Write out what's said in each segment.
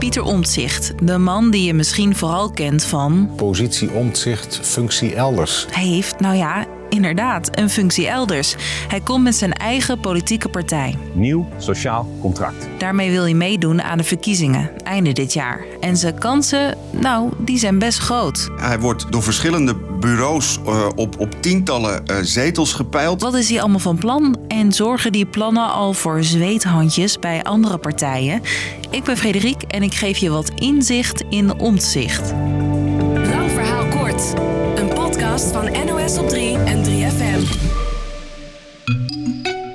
Pieter Omtzigt, de man die je misschien vooral kent van... Positie omzicht, functie elders. Hij heeft, nou ja, inderdaad, een functie elders. Hij komt met zijn eigen politieke partij. Nieuw sociaal contract. Daarmee wil hij meedoen aan de verkiezingen, einde dit jaar. En zijn kansen, nou, die zijn best groot. Hij wordt door verschillende bureaus uh, op, op tientallen uh, zetels gepeild. Wat is hij allemaal van plan? En zorgen die plannen al voor zweethandjes bij andere partijen? Ik ben Frederik en ik geef je wat inzicht in omzicht. Lang verhaal kort. Van NOS op 3 en 3FM.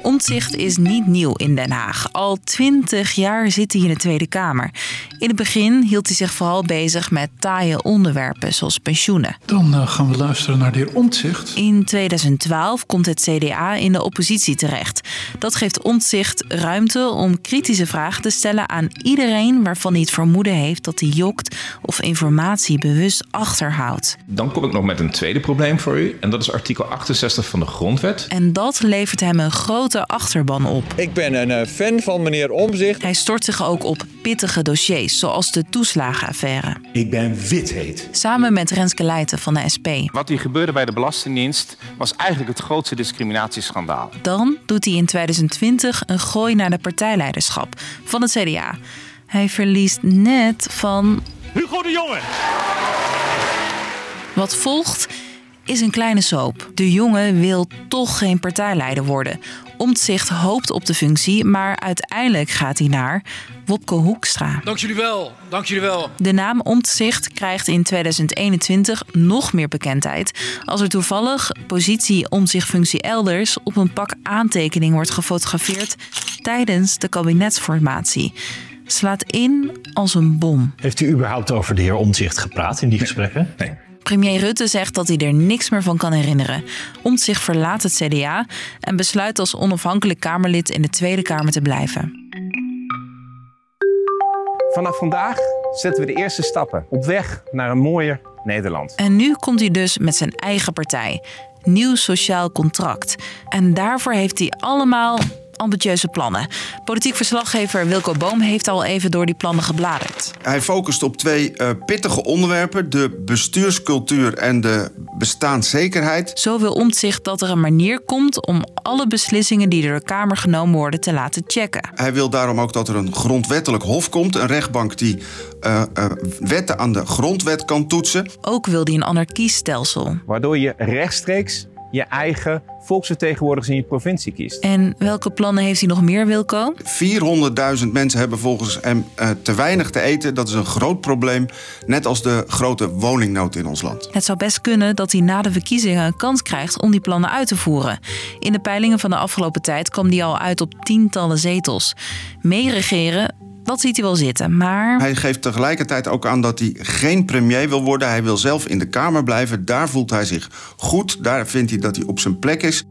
Omtzigt is niet nieuw in Den Haag. Al twintig jaar zit hij in de Tweede Kamer. In het begin hield hij zich vooral bezig met taaie onderwerpen, zoals pensioenen. Dan uh, gaan we luisteren naar de heer Omtzigt. In 2012 komt het CDA in de oppositie terecht. Dat geeft Omtzigt ruimte om kritische vragen te stellen aan iedereen waarvan hij het vermoeden heeft dat hij jokt of informatie bewust achterhoudt. Dan kom ik nog met een tweede probleem voor u. En dat is artikel 68 van de Grondwet. En dat levert hem een grote achterban op. Ik ben een uh, fan van meneer Omzicht. Hij stort zich ook op pittige dossiers, zoals de toeslagenaffaire. Ik ben witheet. Samen met Renske Leijten van de SP. Wat hier gebeurde bij de Belastingdienst was eigenlijk het grootste discriminatieschandaal. Dan doet hij in 2020 een gooi naar de partijleiderschap van het CDA. Hij verliest net van... Hugo de Jonge! Wat volgt is een kleine soap. De jongen wil toch geen partijleider worden. Omtzigt hoopt op de functie, maar uiteindelijk gaat hij naar Wopke Hoekstra. Dank jullie wel, dank jullie wel. De naam Omtzigt krijgt in 2021 nog meer bekendheid als er toevallig positie omzichtfunctie elders op een pak aantekening wordt gefotografeerd tijdens de kabinetsformatie. Slaat in als een bom. Heeft u überhaupt over de heer Omtzigt gepraat in die gesprekken? Nee. Premier Rutte zegt dat hij er niks meer van kan herinneren. Omtzigt verlaat het CDA en besluit als onafhankelijk Kamerlid in de Tweede Kamer te blijven. Vanaf vandaag zetten we de eerste stappen op weg naar een mooier Nederland. En nu komt hij dus met zijn eigen partij. Nieuw Sociaal Contract. En daarvoor heeft hij allemaal ambitieuze plannen. Politiek verslaggever Wilco Boom heeft al even door die plannen gebladerd. Hij focust op twee uh, pittige onderwerpen: de bestuurscultuur en de bestaanszekerheid. Zo wil Omtzigt dat er een manier komt om alle beslissingen die door de Kamer genomen worden te laten checken. Hij wil daarom ook dat er een grondwettelijk hof komt, een rechtbank die uh, uh, wetten aan de grondwet kan toetsen. Ook wil hij een anarchiestelsel. Waardoor je rechtstreeks je eigen volksvertegenwoordigers in je provincie kiest. En welke plannen heeft hij nog meer, Wilco? 400.000 mensen hebben volgens hem uh, te weinig te eten. Dat is een groot probleem, net als de grote woningnood in ons land. Het zou best kunnen dat hij na de verkiezingen een kans krijgt om die plannen uit te voeren. In de peilingen van de afgelopen tijd kwam hij al uit op tientallen zetels. Meeregeren dat ziet hij wel zitten, maar... Hij geeft tegelijkertijd ook aan dat hij geen premier wil worden. Hij wil zelf in de Kamer blijven. Daar voelt hij zich goed. Daar vindt hij dat hij op zijn plek is.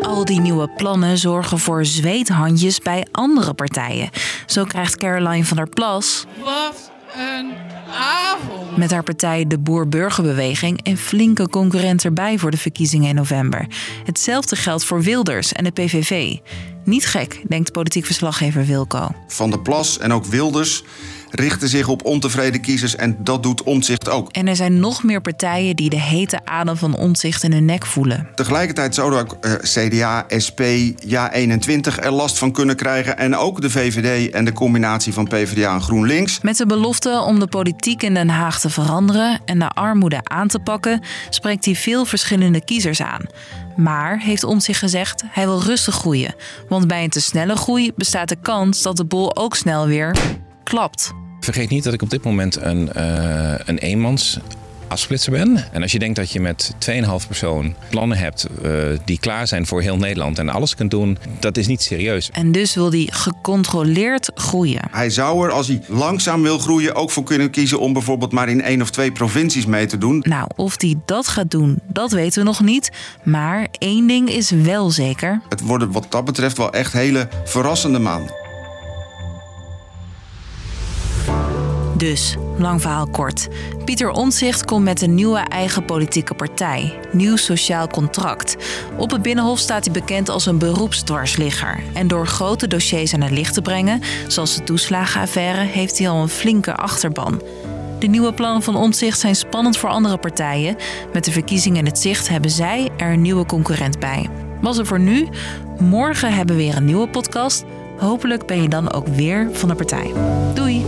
Al die nieuwe plannen zorgen voor zweethandjes bij andere partijen. Zo krijgt Caroline van der Plas... Wat een avond! Met haar partij de Boer-Burgerbeweging een flinke concurrent erbij voor de verkiezingen in november. Hetzelfde geldt voor Wilders en de PVV. Niet gek, denkt politiek verslaggever Wilco. Van der Plas en ook Wilders richten zich op ontevreden kiezers en dat doet Omtzigt ook. En er zijn nog meer partijen die de hete adem van Omtzigt in hun nek voelen. Tegelijkertijd zouden ook CDA, SP, Ja21 er last van kunnen krijgen en ook de VVD en de combinatie van PvdA en GroenLinks. Met de belofte om de politiek in Den Haag te veranderen en de armoede aan te pakken, spreekt hij veel verschillende kiezers aan. Maar, heeft Omtzigt gezegd, hij wil rustig groeien. Want bij een te snelle groei bestaat de kans dat de bol ook snel weer klapt. Vergeet niet dat ik op dit moment een, uh, een eenmans afsplitser ben. En als je denkt dat je met 2,5 persoon plannen hebt uh, die klaar zijn voor heel Nederland en alles kunt doen, dat is niet serieus. En dus wil hij gecontroleerd groeien. Hij zou er, als hij langzaam wil groeien, ook voor kunnen kiezen om bijvoorbeeld maar in één of twee provincies mee te doen. Nou, of hij dat gaat doen, dat weten we nog niet. Maar één ding is wel zeker. Het worden wat dat betreft wel echt hele verrassende maanden. Dus Lang verhaal kort. Pieter Omtzigt komt met een nieuwe eigen politieke partij, Nieuw Sociaal Contract. Op het Binnenhof staat hij bekend als een beroepsdwarsligger. En door grote dossiers aan het licht te brengen, zoals de toeslagenaffaire, heeft hij al een flinke achterban. De nieuwe plannen van Omtzigt zijn spannend voor andere partijen. Met de verkiezingen in het zicht hebben zij er een nieuwe concurrent bij. Was er voor nu? Morgen hebben we weer een nieuwe podcast. Hopelijk ben je dan ook weer van de partij. Doei!